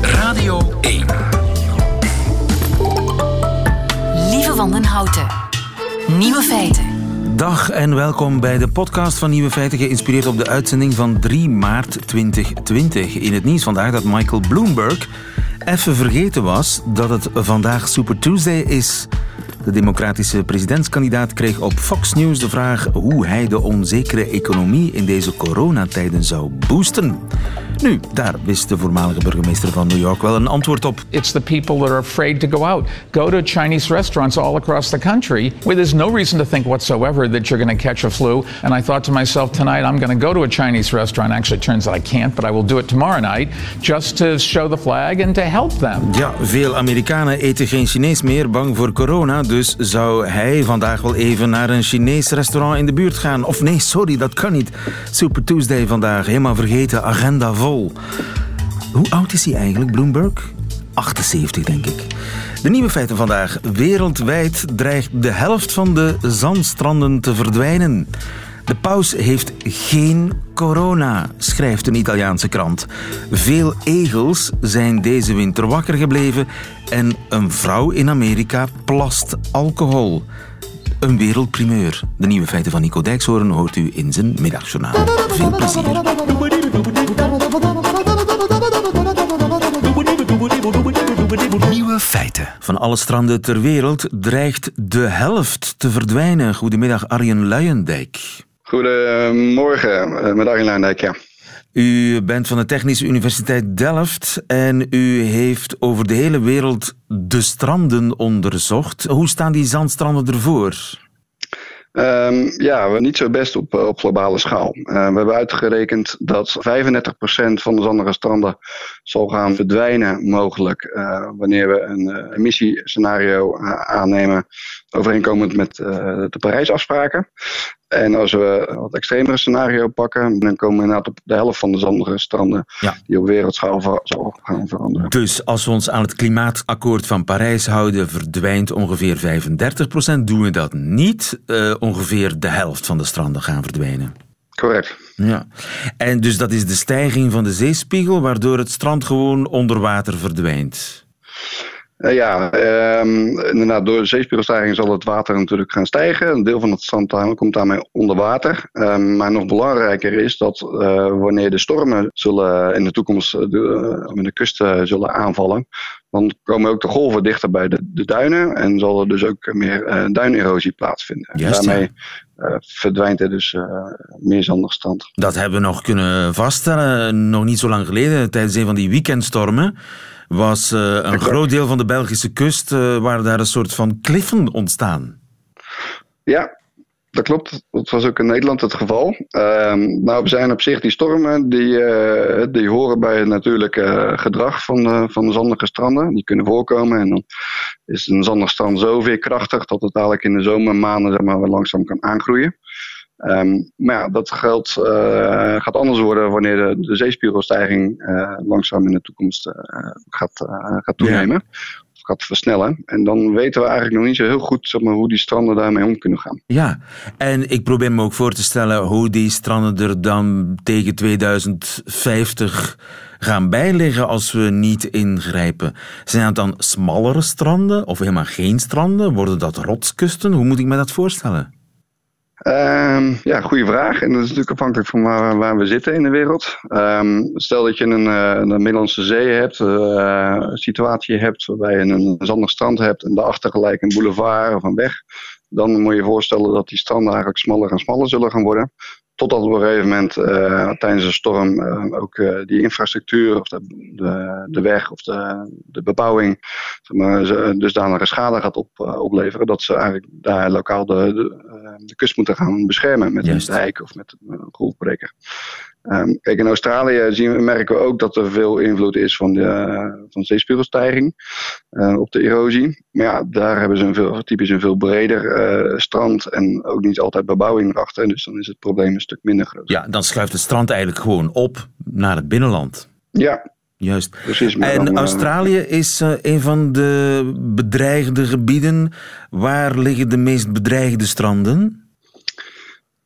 Radio 1. Lieve Wandenhouten. Nieuwe feiten. Dag en welkom bij de podcast van Nieuwe Feiten, geïnspireerd op de uitzending van 3 maart 2020. In het nieuws vandaag dat Michael Bloomberg even vergeten was dat het vandaag Super Tuesday is. De democratische presidentskandidaat kreeg op Fox News de vraag hoe hij de onzekere economie in deze coronatijden zou boosten. Nu, daar wist de voormalige burgemeester van New York wel een antwoord op. It's the people that are afraid to go out. Go to Chinese restaurants all across the country where there's no reason to think whatsoever that you're going to catch a flu. And I thought to myself tonight, I'm going to go to a Chinese restaurant. Actually, it turns out I can't, but I will do it tomorrow night just to show the flag and to help them. Ja, veel Amerikanen eten geen Chinees meer, bang voor corona. Dus zou hij vandaag wel even naar een Chinees restaurant in de buurt gaan? Of nee, sorry, dat kan niet. Super Tuesday vandaag, helemaal vergeten, agenda vol. Hoe oud is hij eigenlijk, Bloomberg? 78, denk ik. De nieuwe feiten vandaag. Wereldwijd dreigt de helft van de zandstranden te verdwijnen. De paus heeft geen corona, schrijft een Italiaanse krant. Veel egels zijn deze winter wakker gebleven en een vrouw in Amerika plast alcohol. Een wereldprimeur. De nieuwe feiten van Nico Dijkshoorn hoort u in zijn middagjournaal. Veel plezier. Nieuwe feiten. Van alle stranden ter wereld dreigt de helft te verdwijnen. Goedemiddag Arjen Luijendijk. Goedemorgen, eh, met Arjen ja. U bent van de Technische Universiteit Delft en u heeft over de hele wereld de stranden onderzocht. Hoe staan die zandstranden ervoor? Um, ja, we niet zo best op, op globale schaal. Uh, we hebben uitgerekend dat 35% van de zandige stranden zal gaan verdwijnen, mogelijk, uh, wanneer we een uh, emissiescenario aannemen, overeenkomend met de Parijsafspraken. En als we een wat extremere scenario pakken, dan komen we inderdaad op de helft van de zandige stranden ja. die op wereldschaal zal gaan veranderen. Dus als we ons aan het klimaatakkoord van Parijs houden, verdwijnt ongeveer 35 procent. Doen we dat niet, uh, ongeveer de helft van de stranden gaan verdwijnen. Correct. Ja. En dus dat is de stijging van de zeespiegel, waardoor het strand gewoon onder water verdwijnt. Uh, ja, um, inderdaad, door de zeespiegelstijging zal het water natuurlijk gaan stijgen. Een deel van het strand komt daarmee onder water. Um, maar nog belangrijker is dat uh, wanneer de stormen zullen in de toekomst de, uh, de kust zullen aanvallen, dan komen ook de golven dichter bij de, de duinen en zal er dus ook meer duinerosie plaatsvinden. Juist, daarmee verdwijnt er dus meer zandig strand. Dat hebben we nog kunnen vaststellen, nog niet zo lang geleden, tijdens een van die weekendstormen was een groot deel van de Belgische kust, waar daar een soort van kliffen ontstaan. Ja, dat klopt. Dat was ook in Nederland het geval. Uh, nou, we zijn op zich die stormen, die, uh, die horen bij het natuurlijke gedrag van, uh, van de zandige stranden. Die kunnen voorkomen en dan is een zandig strand zo veerkrachtig dat het eigenlijk in de zomermaanden zeg maar, langzaam kan aangroeien. Um, maar ja, dat geldt, gaat anders worden wanneer de, de zeespiegelstijging langzaam in de toekomst gaat, gaat toenemen. Ja. Gaat versnellen. En dan weten we eigenlijk nog niet zo heel goed zeg maar, hoe die stranden daarmee om kunnen gaan. Ja, en ik probeer me ook voor te stellen hoe die stranden er dan tegen 2050 gaan bijliggen als we niet ingrijpen. Zijn dat dan smallere stranden of helemaal geen stranden? Worden dat rotskusten? Hoe moet ik me dat voorstellen? Um, ja, goede vraag. En dat is natuurlijk afhankelijk van waar, we zitten in de wereld. Um, stel dat je een, een Middellandse Zee hebt, uh, situatie hebt waarbij je een zandig strand hebt en daarachter gelijk een boulevard of een weg. Dan moet je je voorstellen dat die stranden eigenlijk smaller en smaller zullen gaan worden. Totdat op een gegeven moment uh, tijdens een storm uh, ook uh, die infrastructuur of de, de, de, weg of de, de bebouwing zeg maar, dusdanige schade gaat op, opleveren. Dat ze eigenlijk daar lokaal de, de, de kust moeten gaan beschermen met Juist. een dijk of met een golfbreker. Um, kijk, in Australië zien we, merken we ook dat er veel invloed is van de, van zeespiegelstijging uh, op de erosie. Maar ja, daar hebben ze een veel, typisch een veel breder uh, strand en ook niet altijd bebouwing erachter. Dus dan is het probleem een stuk minder groot. Ja, dan schuift het strand eigenlijk gewoon op naar het binnenland. Ja. Juist. Precies, en dan, Australië is een van de bedreigde gebieden. Waar liggen de meest bedreigde stranden?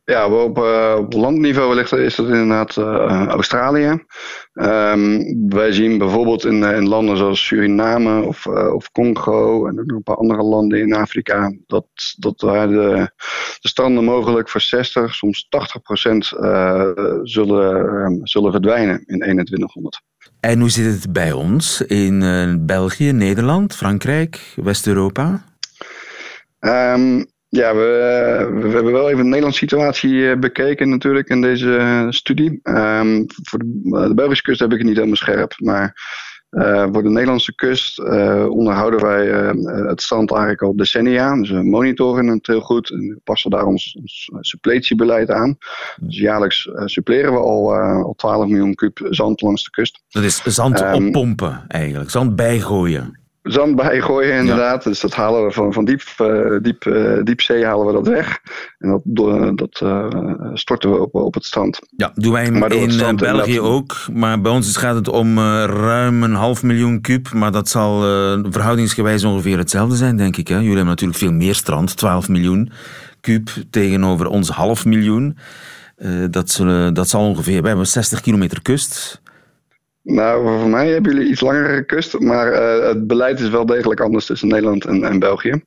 Ja, op, uh, op landniveau ligt, is dat inderdaad uh, Australië. Um, wij zien bijvoorbeeld in, in, landen zoals Suriname of, uh, of Congo en ook nog een paar andere landen in Afrika, dat, dat daar de, de stranden mogelijk voor 60, soms 80 procent zullen, um, zullen verdwijnen in 2100. En hoe zit het bij ons in België, Nederland, Frankrijk, West-Europa? Um, ja, we, we, hebben wel even de Nederlandse situatie eh, bekeken natuurlijk in deze eh, studie. Um, voor de, de, Belgische kust heb ik het niet helemaal scherp, maar uh, voor de Nederlandse kust uh, onderhouden wij uh, het strand eigenlijk al decennia. Dus we monitoren het heel goed en passen daar ons, ons suppletiebeleid aan. Dus jaarlijks suppleren we al, al 12 miljoen kub zand langs de kust. Dat is zand um, oppompen eigenlijk, zand bijgooien zand bijgooien inderdaad. Dus dat halen we van, van diep, uh, diep, uh, diepzee halen we dat weg. En dat, dat uh, storten we op, op het strand. Ja, doen wij in België ook. Maar bij ons gaat het om ruim een half miljoen kuub. Maar dat zal verhoudingsgewijs ongeveer hetzelfde zijn, denk ik. Hè? Jullie hebben natuurlijk veel meer strand, 12 miljoen kuub tegenover ons half miljoen. dat, zullen, dat zal ongeveer... We hebben 60 kilometer kust... Nou, voor mij hebben jullie iets langere kust, maar uh, het beleid is wel degelijk anders tussen Nederland en, en België.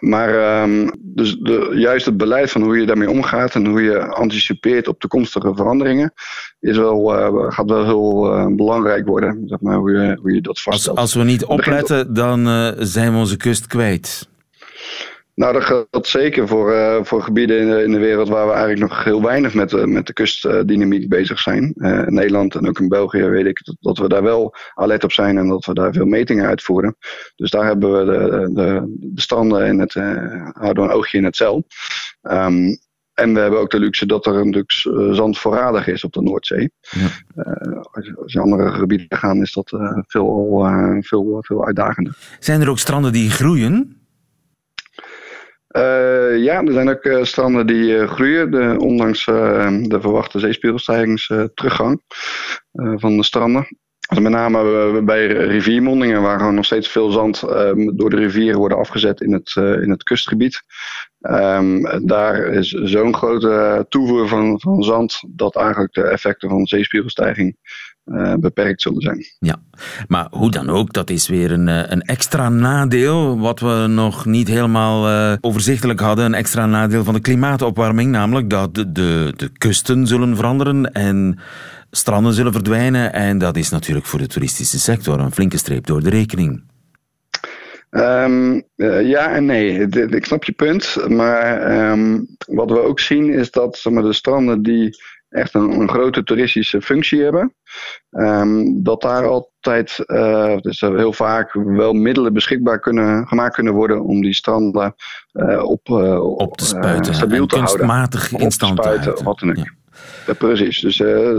Maar um, dus de, juist het beleid van hoe je daarmee omgaat en hoe je anticipeert op toekomstige veranderingen, is wel, uh, gaat wel heel uh, belangrijk worden. Zeg maar, hoe, je, hoe je dat vaststelt. Als, als we niet opletten, dan zijn we onze kust kwijt. Nou, dat geldt zeker voor, uh, voor gebieden in de, in de, wereld waar we eigenlijk nog heel weinig met, de, met de kustdynamiek bezig zijn. Uh, in Nederland en ook in België weet ik dat, dat, we daar wel alert op zijn en dat we daar veel metingen uitvoeren. Dus daar hebben we de, de bestanden in het, uh, houden een oogje in het cel. Um, en we hebben ook de luxe dat er natuurlijk zand voorradig is op de Noordzee. Ja. als, je, als je andere gebieden gaat, is dat veel, veel, veel uitdagender. Zijn er ook stranden die groeien? Uh, ja, er zijn ook uh, stranden die uh, groeien, de, ondanks de verwachte zeespiegelstijgingsteruggang van de stranden. Dus met name bij riviermondingen, waar gewoon nog steeds veel zand door de rivieren worden afgezet in het, in het kustgebied. Um, daar is zo'n grote toevoer van, van zand dat eigenlijk de effecten van zeespiegelstijging uh, beperkt zullen zijn. Ja, maar hoe dan ook, dat is weer een, eh, een extra nadeel wat we nog niet helemaal uh, overzichtelijk hadden. Een extra nadeel van de klimaatopwarming, namelijk dat de, de, de kusten zullen veranderen en stranden zullen verdwijnen. En dat is natuurlijk voor de toeristische sector een flinke streep door de rekening. Um, uh, ja en nee, ik snap je punt. Maar um, wat we ook zien is dat zeg maar, de stranden die echt een, een grote toeristische functie hebben. Um, dat daar altijd, uh, dus heel vaak wel middelen beschikbaar kunnen, gemaakt kunnen worden om die stranden uh, op, uh, op te spuiten, stabiel te houden. Kunstmatig in stand te houden. Wat dan ook. Ja. Ja, precies. Dus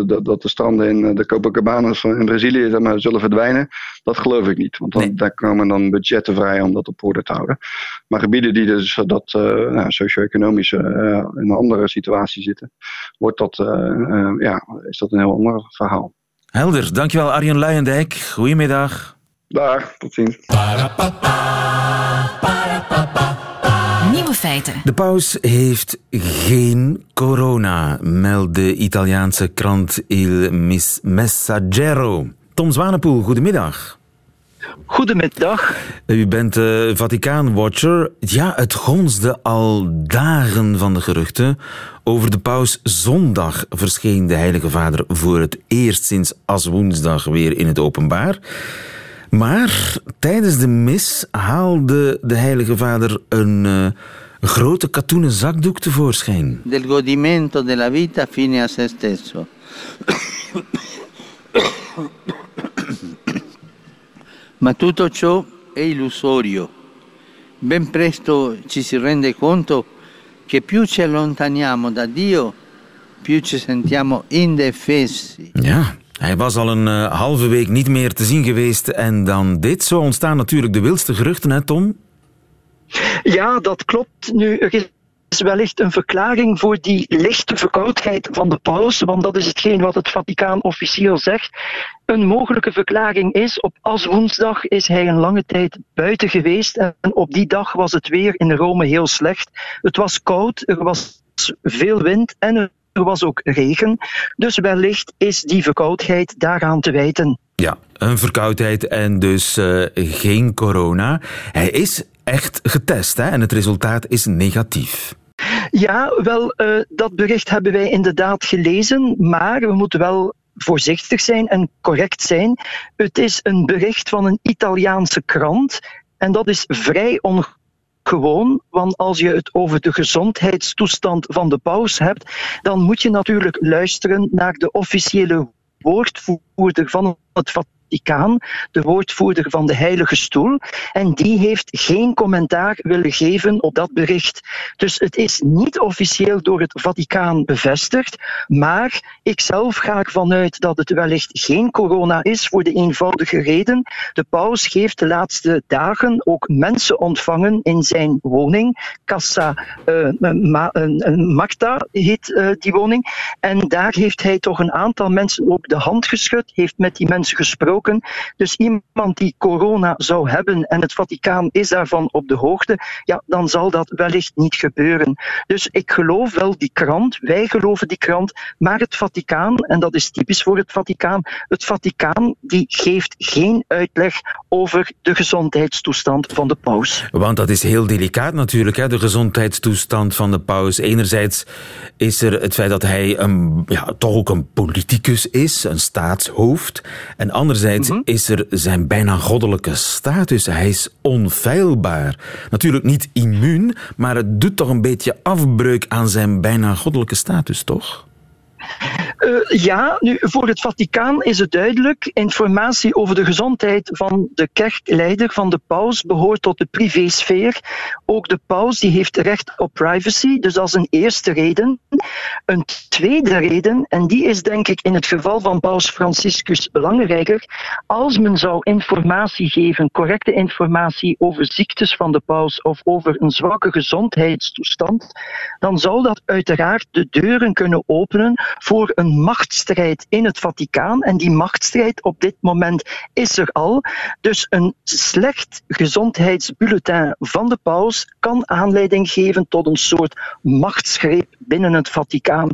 dat, dat, de stranden in eh, de Copacabanas in Brazilië zeg maar, zullen verdwijnen, dat geloof ik niet. Want dan, nee. daar komen dan budgetten vrij om dat op orde te houden. Maar gebieden die dus dat nou, socio-economisch in een andere situatie zitten, wordt dat, ja, is dat een heel ander verhaal. Helder, dankjewel Arjen Luijendijk. Goedemiddag. Dag, tot ziens. Nieuwe feiten. De paus heeft geen corona, meldt de Italiaanse krant Il Messaggero. Tom Zwanepoel, goedemiddag. Goedemiddag. U bent uh, Vaticaan-watcher. Ja, het gonsde al dagen van de geruchten. Over de paus zondag verscheen de Heilige Vader voor het eerst sinds als woensdag weer in het openbaar. Maar tijdens de mis haalde de Heilige Vader een uh, grote katoenen zakdoek tevoorschijn. Del godimento della vita fine a se stesso. Ma tutto ciò è illusorio. Ben presto ci si rende conto che più ci allontaniamo da Dio, più ci sentiamo indefessi. Ja, Hij was al een uh, halve week niet meer te zien geweest en dan dit. Zo ontstaan natuurlijk de wildste geruchten, hè Tom? Ja, dat klopt. Nu, er is wellicht een verklaring voor die lichte verkoudheid van de paus, want dat is hetgeen wat het Vaticaan officieel zegt. Een mogelijke verklaring is, op woensdag is hij een lange tijd buiten geweest en op die dag was het weer in Rome heel slecht. Het was koud, er was veel wind en er was ook regen. Dus wellicht is die verkoudheid daaraan te wijten. Ja, een verkoudheid en dus uh, geen corona. Hij is echt getest hè? en het resultaat is negatief. Ja, wel, uh, dat bericht hebben wij inderdaad gelezen, maar we moeten wel voorzichtig zijn en correct zijn. Het is een bericht van een Italiaanse krant en dat is vrij ongewoon, want als je het over de gezondheidstoestand van de paus hebt, dan moet je natuurlijk luisteren naar de officiële woordvoerder van het Vaticaan, de woordvoerder van de Heilige Stoel. En die heeft geen commentaar willen geven op dat bericht. Dus het is niet officieel door het Vaticaan bevestigd. Maar ik zelf ga ervan uit dat het wellicht geen corona is voor de eenvoudige reden. De paus heeft de laatste dagen ook mensen ontvangen in zijn woning. Casa uh, Ma uh, heet uh, die woning. En daar heeft hij toch een aantal mensen ook de hand geschud, heeft met die mensen gesproken dus iemand die corona zou hebben en het Vaticaan is daarvan op de hoogte, ja, dan zal dat wellicht niet gebeuren. Dus ik geloof wel die krant, wij geloven die krant, maar het Vaticaan, en dat is typisch voor het Vaticaan, het Vaticaan die geeft geen uitleg over de gezondheidstoestand van de paus. Want dat is heel delicaat natuurlijk, hè, de gezondheidstoestand van de paus. Enerzijds is er het feit dat hij een, ja, toch ook een politicus is, een staatshoofd. En anderzijds Mhm. is er zijn bijna goddelijke status. Hij is onfeilbaar. Natuurlijk niet immuun, maar het doet toch een beetje afbreuk aan zijn bijna goddelijke status, toch? Uh, ja, nu voor het Vaticaan is het duidelijk. Informatie over de gezondheid van de kerkleider, van de paus, behoort tot de privésfeer. Ook de paus die heeft recht op privacy, dus dat is een eerste reden. Een tweede reden, en die is denk ik in het geval van paus Franciscus belangrijker, als men zou informatie geven, correcte informatie over ziektes van de paus of over een zwakke gezondheidstoestand, dan zou dat uiteraard de deuren kunnen openen voor een machtsstrijd in het Vaticaan. En die machtsstrijd op dit moment is er al. Dus een slecht gezondheidsbulletin van de paus kan aanleiding geven tot een soort machtsgreep binnen het Vaticaan.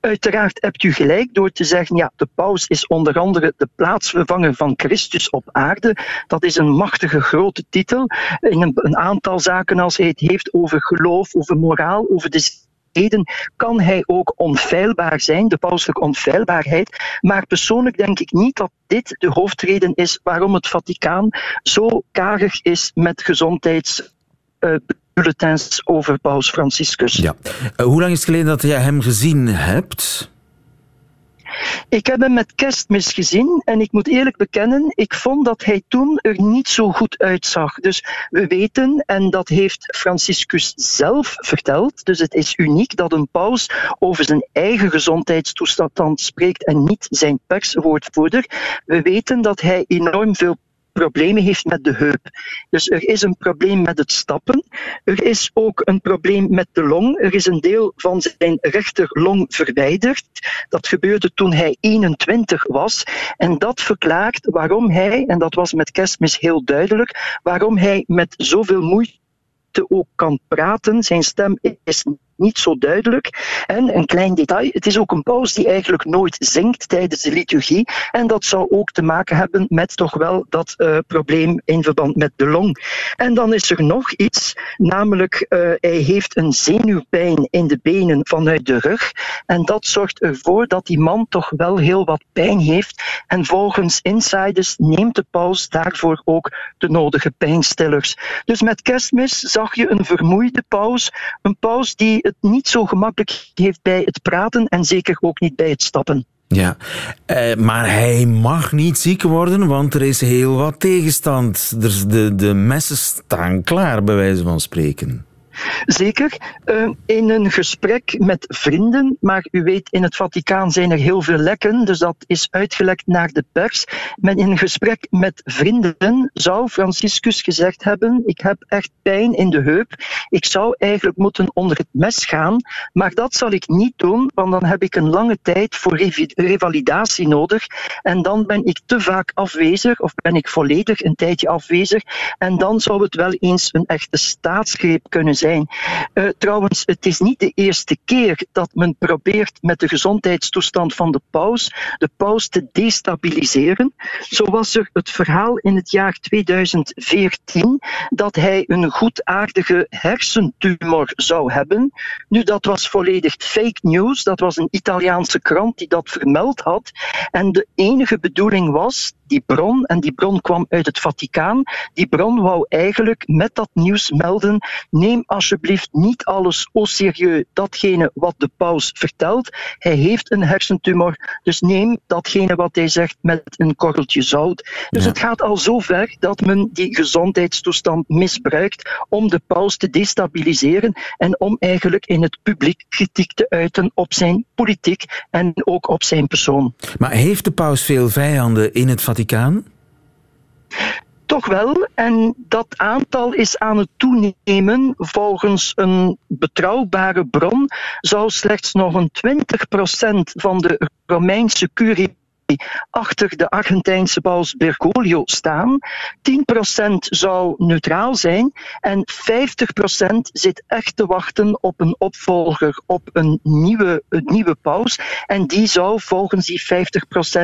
Uiteraard hebt u gelijk door te zeggen, ja, de paus is onder andere de plaatsvervanger van Christus op aarde. Dat is een machtige grote titel in een, een aantal zaken als hij het heeft over geloof, over moraal, over de kan hij ook onfeilbaar zijn, de pauselijke onfeilbaarheid. Maar persoonlijk denk ik niet dat dit de hoofdreden is waarom het Vaticaan zo karig is met gezondheidsbulletins over Paus Franciscus. Ja. Uh, hoe lang is het geleden dat jij hem gezien hebt? Ik heb hem met kerstmis gezien en ik moet eerlijk bekennen, ik vond dat hij toen er niet zo goed uitzag. Dus we weten, en dat heeft Franciscus zelf verteld, dus het is uniek dat een paus over zijn eigen gezondheidstoestand spreekt en niet zijn perswoordvoerder. We weten dat hij enorm veel problemen heeft met de heup. Dus er is een probleem met het stappen. Er is ook een probleem met de long. Er is een deel van zijn rechterlong verwijderd. Dat gebeurde toen hij 21 was. En dat verklaart waarom hij, en dat was met kerstmis heel duidelijk, waarom hij met zoveel moeite ook kan praten. Zijn stem is niet zo duidelijk. En een klein detail, het is ook een paus die eigenlijk nooit zingt tijdens de liturgie. En dat zou ook te maken hebben met toch wel dat uh, probleem in verband met de long. En dan is er nog iets, namelijk uh, hij heeft een zenuwpijn in de benen vanuit de rug. En dat zorgt ervoor dat die man toch wel heel wat pijn heeft. En volgens insiders neemt de paus daarvoor ook de nodige pijnstillers. Dus met kerstmis zag je een vermoeide paus, een paus die het niet zo gemakkelijk heeft bij het praten en zeker ook niet bij het stappen. Ja, eh, maar hij mag niet ziek worden, want er is heel wat tegenstand. de, de messen staan klaar, bij wijze van spreken. Zeker. Uh, in een gesprek met vrienden, maar u weet, in het Vaticaan zijn er heel veel lekken, dus dat is uitgelekt naar de pers. Maar in een gesprek met vrienden zou Franciscus gezegd hebben: Ik heb echt pijn in de heup. Ik zou eigenlijk moeten onder het mes gaan, maar dat zal ik niet doen, want dan heb ik een lange tijd voor revalidatie nodig. En dan ben ik te vaak afwezig, of ben ik volledig een tijdje afwezig. En dan zou het wel eens een echte staatsgreep kunnen zijn Uh, trouwens, het is niet de eerste keer dat men probeert met de gezondheidstoestand van de paus de paus te destabiliseren. Zo was er het verhaal in het jaar 2014 dat hij een goedaardige hersentumor zou hebben. Nu, dat was volledig fake news. Dat was een Italiaanse krant die dat vermeld had. En de enige bedoeling was die bron, en die bron kwam uit het Vaticaan, die bron wou eigenlijk met dat nieuws melden, neem alsjeblieft niet alles au serieus, datgene wat de paus vertelt. Hij heeft een hersentumor, dus neem datgene wat hij zegt met een korreltje zout. Dus het gaat al zo ver dat men die gezondheidstoestand misbruikt om de paus te destabiliseren en om eigenlijk in het publiek kritiek te uiten op zijn politiek en ook op zijn persoon. Maar heeft de paus veel vijanden in het Vaticaan? Toch wel, en dat aantal is aan het toenemen. Volgens een betrouwbare bron zou slechts nog een 20% van de Romeinse curie achter de Argentijnse paus Bergoglio staan. 10% zou neutraal zijn en 50% zit echt te wachten op een opvolger, op een nieuwe, nieuwe paus. En die zou volgens die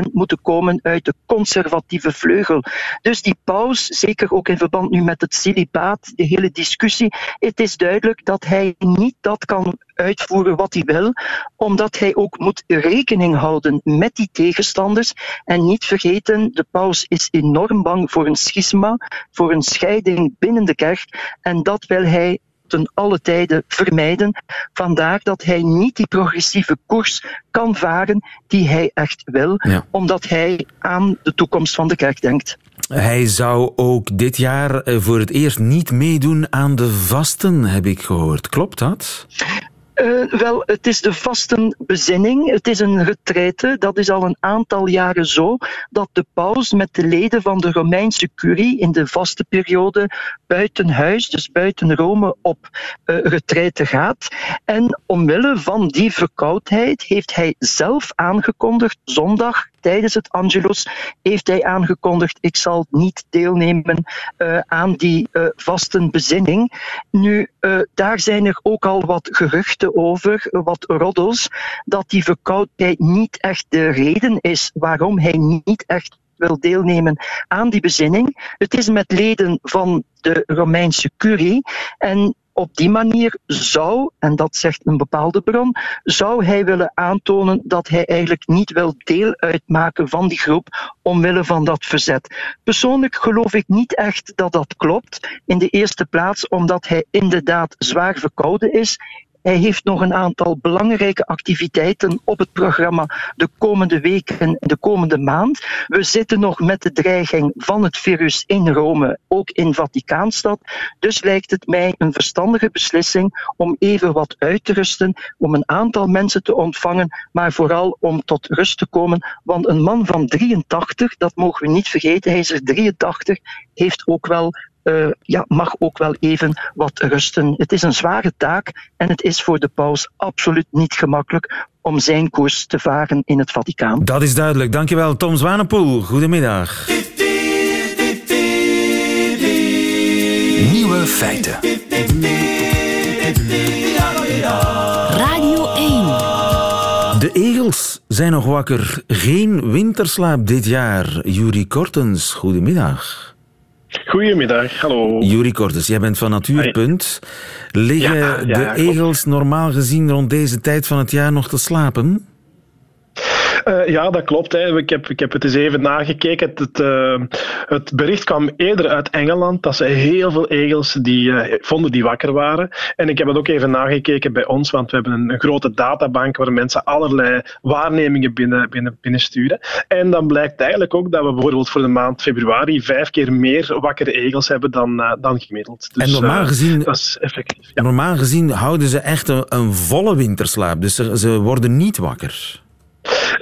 50% moeten komen uit de conservatieve vleugel. Dus die paus, zeker ook in verband nu met het celibaat, de hele discussie, het is duidelijk dat hij niet dat kan uitvoeren wat hij wil, omdat hij ook moet rekening houden met die tegenstanders. En niet vergeten, de paus is enorm bang voor een schisma, voor een scheiding binnen de kerk. En dat wil hij ten alle tijden vermijden. Vandaar dat hij niet die progressieve koers kan varen die hij echt wil, omdat hij aan de toekomst van de kerk denkt. Hij zou ook dit jaar eh, voor het eerst niet meedoen aan de vasten, heb ik gehoord. Klopt dat? Uh, wel, het is de vastenbezinning. Het is een retraite. Dat is al een aantal jaren zo dat de paus met de leden van de Romeinse curie in de vaste periode buiten huis, dus buiten Rome, op uh, retraite gaat. En omwille van die verkoudheid heeft hij zelf aangekondigd zondag tijdens het Angelus heeft hij aangekondigd: ik zal niet deelnemen uh, aan die uh, vastenbezinning. Nu, uh, daar zijn er ook al wat geruchten over, wat roddels, dat die verkoudheid niet echt de reden is waarom hij niet echt wil deelnemen aan die bezinning. Het is met leden van de Romeinse curie en op die manier zou, en dat zegt een bepaalde bron, zou hij willen aantonen dat hij eigenlijk niet wil deel uitmaken van die groep omwille van dat verzet. Persoonlijk geloof ik niet echt dat dat klopt. In de eerste plaats omdat hij inderdaad zwaar verkouden is. Hij heeft nog een aantal belangrijke activiteiten op het programma de komende weken en de komende maand. We zitten nog met de dreiging van het virus in Rome, ook in Vaticaanstad. Dus lijkt het mij een verstandige beslissing om even wat uit te rusten, om een aantal mensen te ontvangen, maar vooral om tot rust te komen. Want een man van 83, dat mogen we niet vergeten, hij is er 83, heeft ook wel uh, ja, mag ook wel even wat rusten. Het is een zware taak en het is voor de paus absoluut niet gemakkelijk om zijn koers te varen in het Vaticaan. Dat is duidelijk. Dankjewel, Tom Zwanepoel. Goedemiddag. Nieuwe feiten. Radio 1. De egels zijn nog wakker. Geen winterslaap dit jaar. Jurie Kortens, goedemiddag. Goedemiddag, hallo. Juri Kortes, jij bent van Natuurpunt. Liggen de egels normaal gezien rond deze tijd van het jaar nog te slapen? Uh, ja, dat klopt. Hè. Ik, heb, ik heb het eens even nagekeken. Het, het, uh, het, bericht kwam eerder uit Engeland dat ze heel veel egels die, uh, vonden die wakker waren. En ik heb het ook even nagekeken bij ons, want we hebben een, een grote databank waar mensen allerlei waarnemingen binnen, binnen, binnensturen. En dan blijkt eigenlijk ook dat we bijvoorbeeld voor de maand februari vijf keer meer wakkere egels hebben dan, dan gemiddeld. Dus, en normaal gezien, dat is effectief. Ja. Normaal gezien houden ze echt een, een volle winterslaap, dus ze, ze worden niet wakker.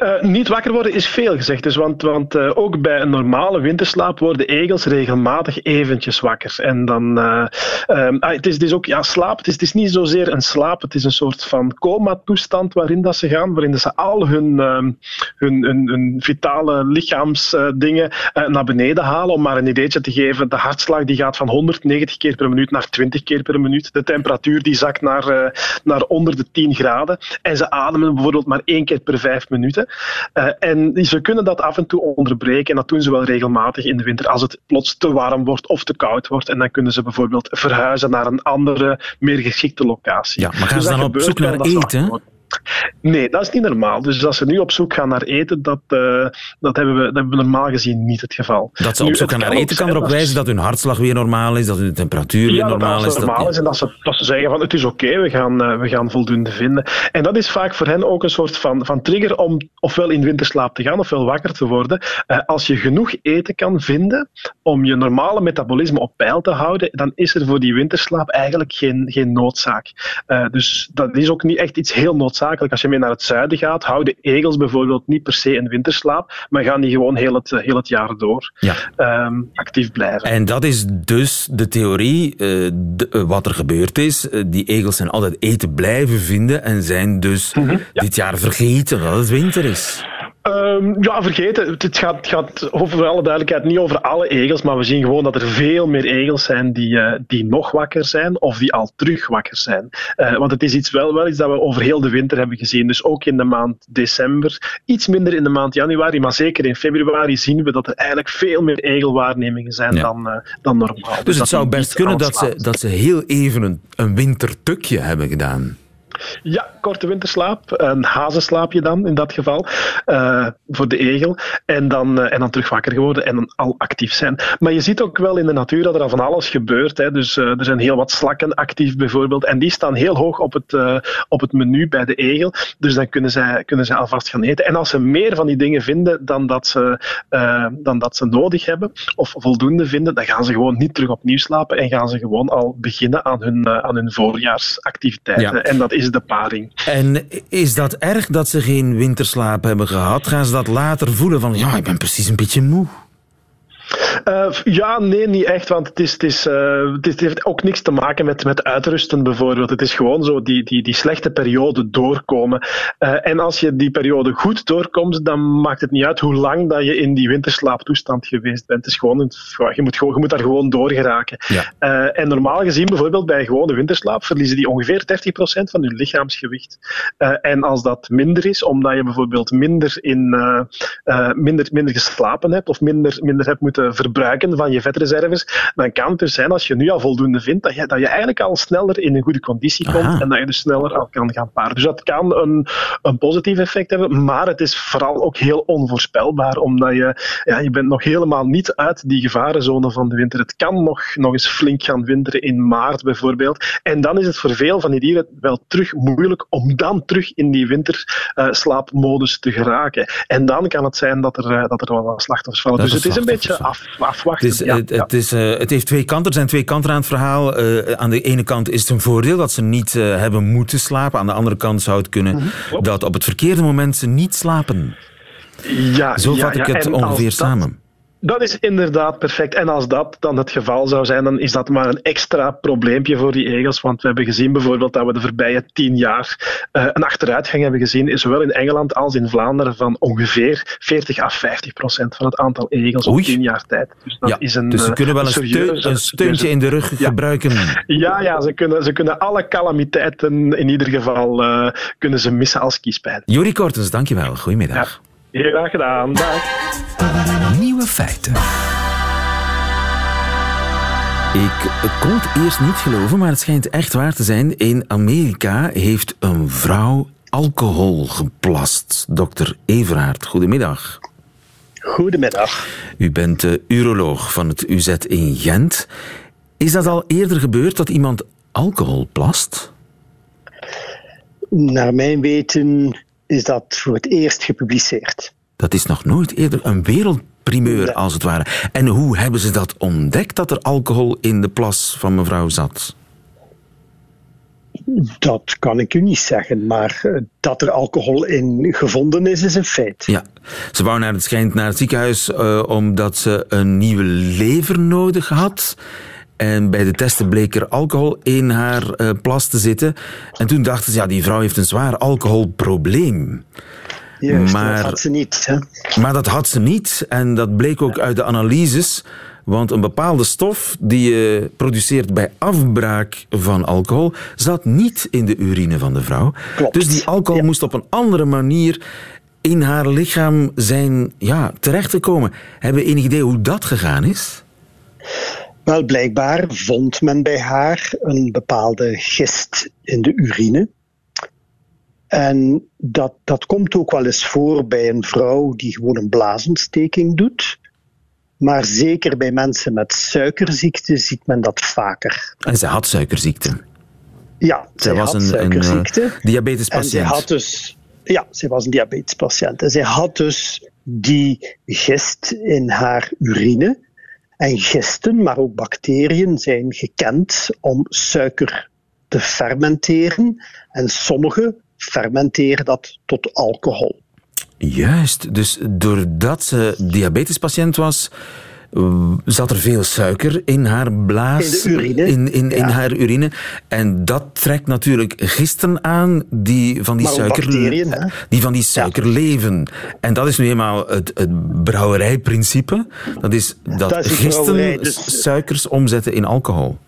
Uh, niet wakker worden is veel gezegd. Dus want want uh, ook bij een normale winterslaap worden egels regelmatig eventjes wakker. En dan, uh, ah, het, is, is ook ja, slaap. Het is, niet zozeer een slaap. Het is een soort van coma-toestand waarin dat ze gaan. Waarin dat ze al hun, hun, hun, vitale lichaamsdingen naar beneden halen. Om maar een ideetje te geven. De hartslag die gaat van 190 keer per minuut naar 20 keer per minuut. De temperatuur die zakt naar, naar onder de 10 graden. En ze ademen bijvoorbeeld maar één keer per vijf minuten. Uh, en ze kunnen dat af en toe onderbreken. En dat doen ze wel regelmatig in de winter als het plots te warm wordt of te koud wordt. En dan kunnen ze bijvoorbeeld verhuizen naar een andere, meer geschikte locatie. Ja, maar gaan dus ze dan op zoek naar eten? Nee, dat is niet normaal. Dus als ze nu op zoek gaan naar eten, dat, uh, dat, hebben, we, dat hebben we normaal gezien niet het geval. Dat ze op zoek gaan naar eten kan erop wijzen dat hun hartslag weer normaal is, dat hun temperatuur weer normaal is. Dat normaal is en dat ze, dat ze zeggen van het is oké, we, gaan, uh, we gaan voldoende vinden. En dat is vaak voor hen ook een soort van, van trigger om ofwel in winterslaap te gaan ofwel wakker te worden. Uh, als je genoeg eten kan vinden om je normale metabolisme op peil te houden, dan is er voor die winterslaap eigenlijk geen, geen noodzaak. dus dat is ook niet echt iets heel noodzakelijks als je mee naar het zuiden gaat, houden egels bijvoorbeeld niet per se in winterslaap, maar gaan die gewoon heel het, heel het jaar door ja. um, actief blijven. En dat is dus de theorie, uh, de, uh, wat er gebeurd is. Uh, die egels zijn altijd eten blijven vinden en zijn dus mm -hmm, ja. dit jaar vergeten dat het winter is. Um, ja, vergeten. Het gaat, het gaat over alle duidelijkheid niet over alle egels, maar we zien gewoon dat er veel meer egels zijn die, uh, die nog wakker zijn of die al terug wakker zijn. Uh, want het is iets wel, wel iets dat we over heel de winter hebben gezien. Dus ook in de maand december, iets minder in de maand januari, maar zeker in februari zien we dat er eigenlijk veel meer egelwaarnemingen zijn ja. dan, uh, dan normaal. Dus, dus het zou best kunnen dat ze, dat ze heel even een, een wintertukje hebben gedaan. Ja, korte winterslaap. Een hazenslaapje dan, in dat geval. Uh, voor de egel. En dan, uh, en dan terug wakker geworden en dan al actief zijn. Maar je ziet ook wel in de natuur dat er al van alles gebeurt. Hè. Dus uh, er zijn heel wat slakken actief bijvoorbeeld. En die staan heel hoog op het, op het menu bij de egel. Dus dan kunnen zij, kunnen zij alvast gaan eten. En als ze meer van die dingen vinden dan dat ze, dan dat ze nodig hebben, of voldoende vinden, dan gaan ze gewoon niet terug opnieuw slapen en gaan ze gewoon al beginnen aan hun, aan hun voorjaarsactiviteiten. Ja. En dat is de paring. En is dat erg dat ze geen winterslaap hebben gehad? Gaan ze dat later voelen van, ja, ik ben precies een beetje moe? Uh, ja, nee, niet echt. Want het, is, het, is, uh, het, heeft ook niks te maken met, met uitrusten bijvoorbeeld. Het is gewoon zo die, die, die slechte periode doorkomen. Uh, en als je die periode goed doorkomt, dan maakt het niet uit hoe lang dat je in die winterslaaptoestand geweest bent. Het is gewoon, je, moet gewoon, je moet daar gewoon doorgeraken. Ja. en normaal gezien, bijvoorbeeld bij gewone winterslaap, verliezen die ongeveer 30% van hun lichaamsgewicht. en als dat minder is, omdat je bijvoorbeeld minder, in, minder, minder geslapen hebt of minder, minder hebt moeten verbruiken van je vetreserves, dan kan het dus zijn als je nu al voldoende vindt, dat je, dat je eigenlijk al sneller in een goede conditie komt Aha. en dat je dus sneller al kan gaan paren. Dus dat kan een, een positief effect hebben, maar het is vooral ook heel onvoorspelbaar, omdat je, ja, je bent nog helemaal niet uit die gevarenzone van de winter. Het kan nog, nog eens flink gaan winteren in maart bijvoorbeeld. En dan is het voor veel van die dieren wel terug moeilijk om dan terug in die winterslaapmodus te geraken. En dan kan het zijn dat er, uh, dat er wel wat slachtoffers vallen. Dus het is een beetje af, afwachten. Het, is, ja, het, ja. het, is, uh, het heeft twee kanten. Er zijn twee kanten aan het verhaal. Uh, aan de ene kant is het een voordeel dat ze niet uh, hebben moeten slapen. Aan de andere kant zou het kunnen -hmm. dat op het verkeerde moment ze niet slapen. Ja, Zo vat ik het ongeveer samen. Dat is inderdaad perfect. En als dat dan het geval zou zijn, dan is dat maar een extra probleempje voor die egels. Want we hebben gezien bijvoorbeeld dat we de voorbije tien jaar uh, een achteruitgang hebben gezien, zowel in Engeland als in Vlaanderen, van ongeveer 40 à 50 procent van het aantal egels Oei. op tien jaar tijd. Dus, dat ja, is een, dus ze kunnen wel een, serieuze, steun, een steuntje in de rug ja. gebruiken. Ja, ja ze, kunnen, ze kunnen alle calamiteiten in ieder geval uh, kunnen ze missen als kiespijn. Juri Kortens, dankjewel. Goedemiddag. Ja. Heel graag gedaan. Dag. Nieuwe feiten. Ik kon het eerst niet geloven, maar het schijnt echt waar te zijn. In Amerika heeft een vrouw alcohol geplast. Dokter Everaert, goedemiddag. Goedemiddag. U bent uh, uroloog van het UZ in Gent. Is dat al eerder gebeurd dat iemand alcohol plast? Naar mijn weten is dat voor het eerst gepubliceerd. Dat is nog nooit eerder een wereldprimeur, als het ware. En hoe hebben ze dat ontdekt, dat er alcohol in de plas van mevrouw zat? Dat kan ik u niet zeggen, maar eh, dat er alcohol in gevonden is, is een feit. Ja, ze wou naar het schijnt naar het ziekenhuis uh, omdat ze een nieuwe lever nodig had. En bij de testen bleek er alcohol in haar uh, plas te zitten. En toen dachten ze, ja, die vrouw heeft een zwaar alcoholprobleem. Juist, maar dat had ze niet. Hè? Maar dat had ze niet. En dat bleek ook uit de analyses. Want een bepaalde stof die je produceert bij afbraak van alcohol zat niet in de urine van de vrouw. Klopt. Dus die alcohol ja. moest op een andere manier in haar lichaam zijn ja, terechtgekomen. Hebben we enig idee hoe dat gegaan is? Wel, blijkbaar vond men bij haar een bepaalde gist in de urine. En dat, dat komt ook wel eens voor bij een vrouw die gewoon een blaasontsteking doet. Maar zeker bij mensen met suikerziekte ziet men dat vaker. En ze had suikerziekte? Ja, zij, was had een, suikerziekte. een uh, diabetespatiënt. En zij had dus, ja, zij was een diabetespatiënt. En zij had dus die gist in haar urine. En gisten, maar ook bacteriën, zijn gekend om suiker te fermenteren. En sommige fermenteren dat tot alcohol. Juist, dus doordat ze diabetespatiënt was, zat er veel suiker in haar blaas. In de urine. In, in, ja. haar urine. En dat trekt natuurlijk gisten aan die van die maar suiker, bacteriën, die van die suiker ja. leven. En dat is nu eenmaal het, het brouwerijprincipe. Dat is dat, dat is gisten dus... suikers omzetten in alcohol.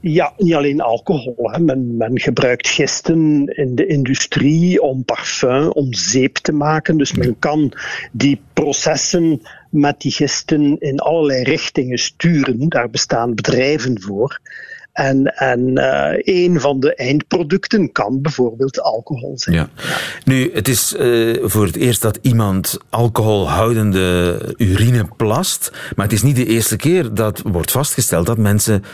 Ja, niet alleen alcohol. Hè. Men, men, gebruikt gisten in de industrie om parfum, om zeep te maken. Dus men kan die processen met die gisten in allerlei richtingen sturen. Daar bestaan bedrijven voor. En, en uh, een van de eindproducten kan bijvoorbeeld alcohol zijn. Ja. Nu, het is uh, voor het eerst dat iemand alcoholhoudende urine plast. Maar het is niet de eerste keer dat wordt vastgesteld dat mensen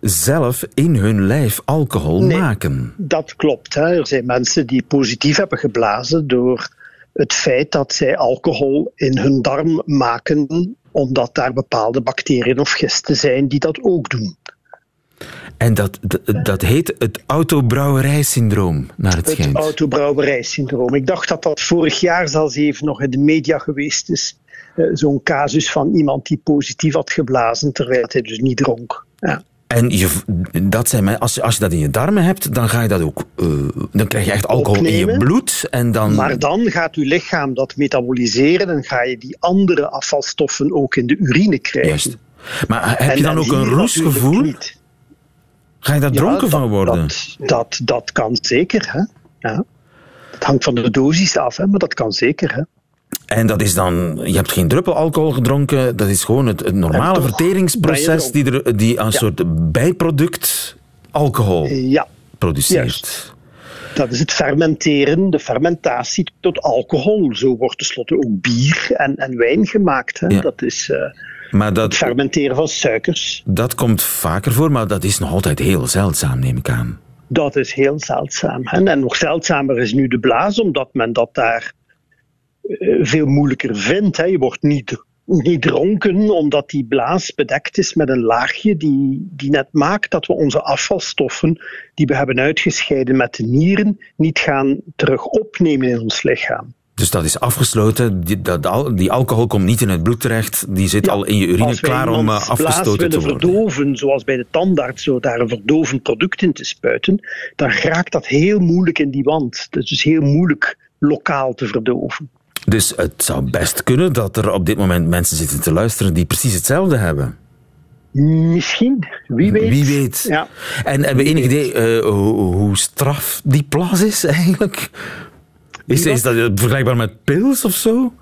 zelf in hun lijf alcohol nee, maken. Dat klopt. Hè. Er zijn mensen die positief hebben geblazen door het feit dat zij alcohol in hun darm maken, omdat daar bepaalde bacteriën of gisten zijn die dat ook doen. En dat, dat, dat heet het autobrouwerijsyndroom, naar het schijnt. Het autobrouwerijsyndroom. Ik dacht dat dat vorig jaar zelfs even nog in de media geweest is. Uh, Zo'n casus van iemand die positief had geblazen, terwijl hij dus niet dronk. Ja. En je, dat zijn, als, je, als je dat in je darmen hebt, dan ga je dat ook. Uh, dan krijg je echt alcohol Opnemen, in je bloed. En dan... Maar dan gaat je lichaam dat metaboliseren en ga je die andere afvalstoffen ook in de urine krijgen. Juist. Maar heb en je dan ook een roesgevoel? Ga je daar ja, dronken dat, van worden? Dat, dat, dat kan zeker. Hè? Ja. Het hangt van de dosis af, hè? maar dat kan zeker. Hè? En dat is dan, je hebt geen druppel alcohol gedronken, dat is gewoon het, het normale verteringsproces die, er, die een ja. soort bijproduct alcohol ja. produceert. Juist. Dat is het fermenteren, de fermentatie tot alcohol. Zo wordt tenslotte ook bier en, en wijn gemaakt. Hè? Ja. Dat is uh, maar dat, het fermenteren van suikers. Dat komt vaker voor, maar dat is nog altijd heel zeldzaam, neem ik aan. Dat is heel zeldzaam. En nog zeldzamer is nu de blaas, omdat men dat daar veel moeilijker vindt. Hè. Je wordt niet, niet dronken omdat die blaas bedekt is met een laagje die, die net maakt dat we onze afvalstoffen die we hebben uitgescheiden met de nieren niet gaan terug opnemen in ons lichaam. Dus dat is afgesloten, die, dat, die alcohol komt niet in het bloed terecht, die zit ja, al in je urine klaar om uh, afgestoten te worden. verdoven, zoals bij de tandarts, zo daar een verdovend product in te spuiten, dan raakt dat heel moeilijk in die wand. Dat is dus heel moeilijk lokaal te verdoven. Dus het zou best kunnen dat er op dit moment mensen zitten te luisteren die precies hetzelfde hebben. Misschien, wie weet. Wie weet. Ja. En hebben we enig idee uh, hoe, hoe, straf die plas is eigenlijk? Is, is dat vergelijkbaar met pils of zo?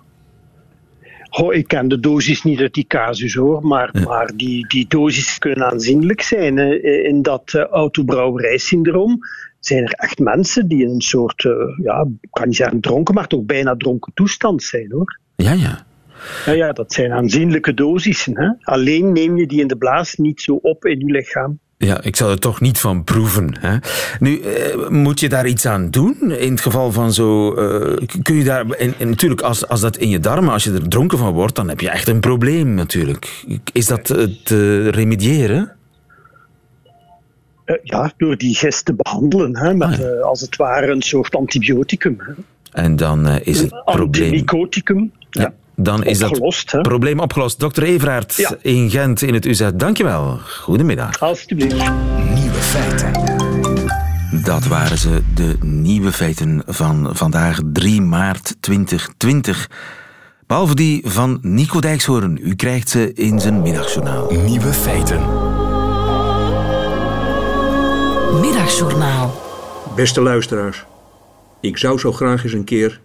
Oh, ik ken de dosis niet uit die casus hoor, maar, ja. maar die, die dosis kunnen aanzienlijk zijn in dat uh, autobrouwerijsyndroom zijn er echt mensen die in een soort, uh, ja, ik kan niet zeggen dronken, maar toch bijna dronken toestand zijn hoor. Ja, ja. Ja, ja dat zijn aanzienlijke dosissen. Hè? Alleen neem je die in de blaas niet zo op in je lichaam. Ja, ik zal er toch niet van proeven. Hè? Nu, uh, moet je daar iets aan doen? In het geval van zo. Uh, kun je daar. En, en, natuurlijk, als, als dat in je darmen, als je er dronken van wordt, dan heb je echt een probleem natuurlijk. Is dat te remediëren? Uh, ja, door die gist te behandelen. Hè, met, ah, als het ware een soort antibioticum. Hè. En dan is het een probleem... Antimicoticum. Ja. Dan is opgelost, dat probleem opgelost. Dr. Everaert in Gent in het UZ. Dankjewel. Goedemiddag. Alsjeblieft. Nieuwe feiten. Dat waren ze, de nieuwe feiten van vandaag 3 maart 2020. Behalve die van Nico Dijkshoorn. U krijgt ze in zijn middagjournaal. Nieuwe feiten. Middagjournaal. Beste luisteraars. Ik zou zo graag eens een keer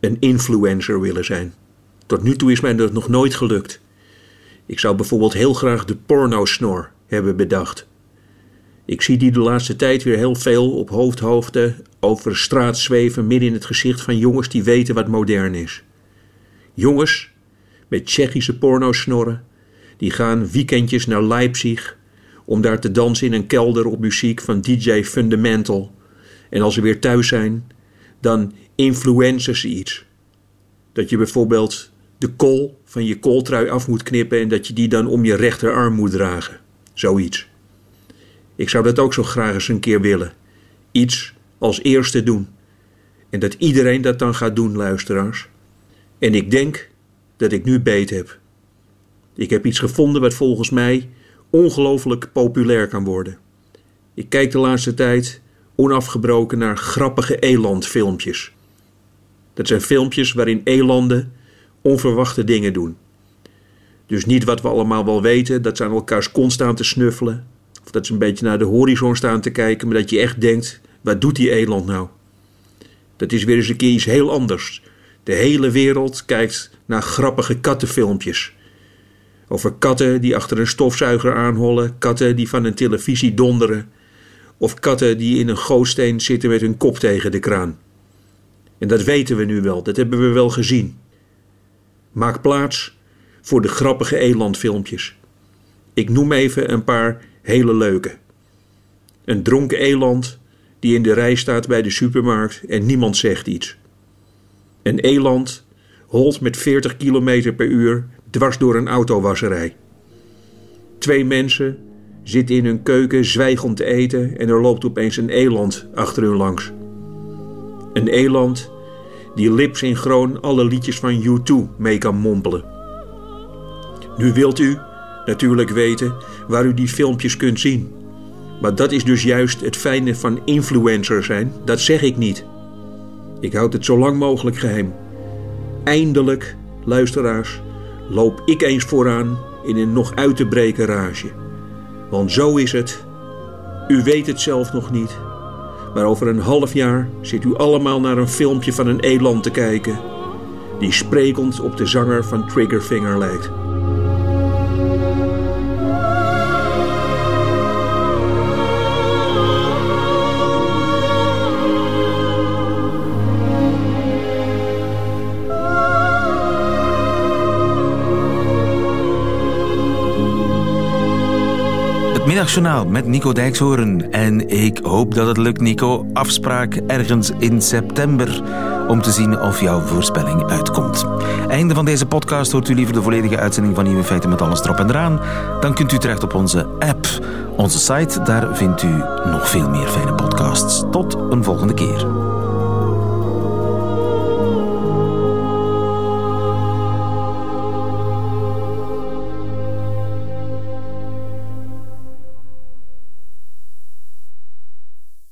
een influencer willen zijn. Tot nu toe is mij dat nog nooit gelukt. Ik zou bijvoorbeeld heel graag de pornosnor hebben bedacht. Ik zie die de laatste tijd weer heel veel op hoofdhoofden over straat zweven midden in het gezicht van jongens die weten wat modern is. Jongens met Tsjechische pornosnorren, die gaan weekendjes naar Leipzig om daar te dansen in een kelder op muziek van DJ Fundamental. En als ze weer thuis zijn, dan influencers ze iets. Dat je bijvoorbeeld de kool van je kooltrui af moet knippen en dat je die dan om je rechterarm moet dragen. Zoiets. Ik zou dat ook zo graag eens een keer willen. Iets als eerste doen. En dat iedereen dat dan gaat doen, luisteraars. En ik denk dat ik nu beet heb. Ik heb iets gevonden wat volgens mij ongelooflijk populair kan worden. Ik kijk de laatste tijd onafgebroken naar grappige elandfilmpjes. Dat zijn filmpjes waarin elanden onverwachte dingen doen. Dus niet wat we allemaal wel weten, dat ze aan elkaars kont staan te snuffelen. Of dat ze een beetje naar de horizon staan te kijken, maar dat je echt denkt: wat doet die eland nou? Dat is weer eens een keer iets heel anders. De hele wereld kijkt naar grappige kattenfilmpjes. Over katten die achter een stofzuiger aanhollen, katten die van een televisie donderen, of katten die in een gootsteen zitten met hun kop tegen de kraan. En dat weten we nu wel, dat hebben we wel gezien. Maak plaats voor de grappige elandfilmpjes. Ik noem even een paar hele leuke. Een dronken eland die in de rij staat bij de supermarkt en niemand zegt iets. Een eland holt met 40 km per uur dwars door een autowasserij. Twee mensen zitten in hun keuken zwijgend te eten en er loopt opeens een eland achter hun langs. Een eland die lipsynchroon alle liedjes van U2 mee kan mompelen. Nu wilt u natuurlijk weten waar u die filmpjes kunt zien. Maar dat is dus juist het fijne van influencer zijn, dat zeg ik niet. Ik houd het zo lang mogelijk geheim. Eindelijk, luisteraars, loop ik eens vooraan in een nog uit te breken rage. Want zo is het. U weet het zelf nog niet. Maar over een half jaar zit u allemaal naar een filmpje van een eland te kijken. Die sprekend op de zanger van Triggerfinger lijkt. Middagjournaal met Nico Dijkshoorn. En ik hoop dat het lukt, Nico. Afspraak ergens in september om te zien of jouw voorspelling uitkomt. Einde van deze podcast hoort u liever de volledige uitzending van Nieuwe Feiten met alles erop en eraan. Dan kunt u terecht op onze app, onze site. Daar vindt u nog veel meer fijne podcasts. Tot een volgende keer.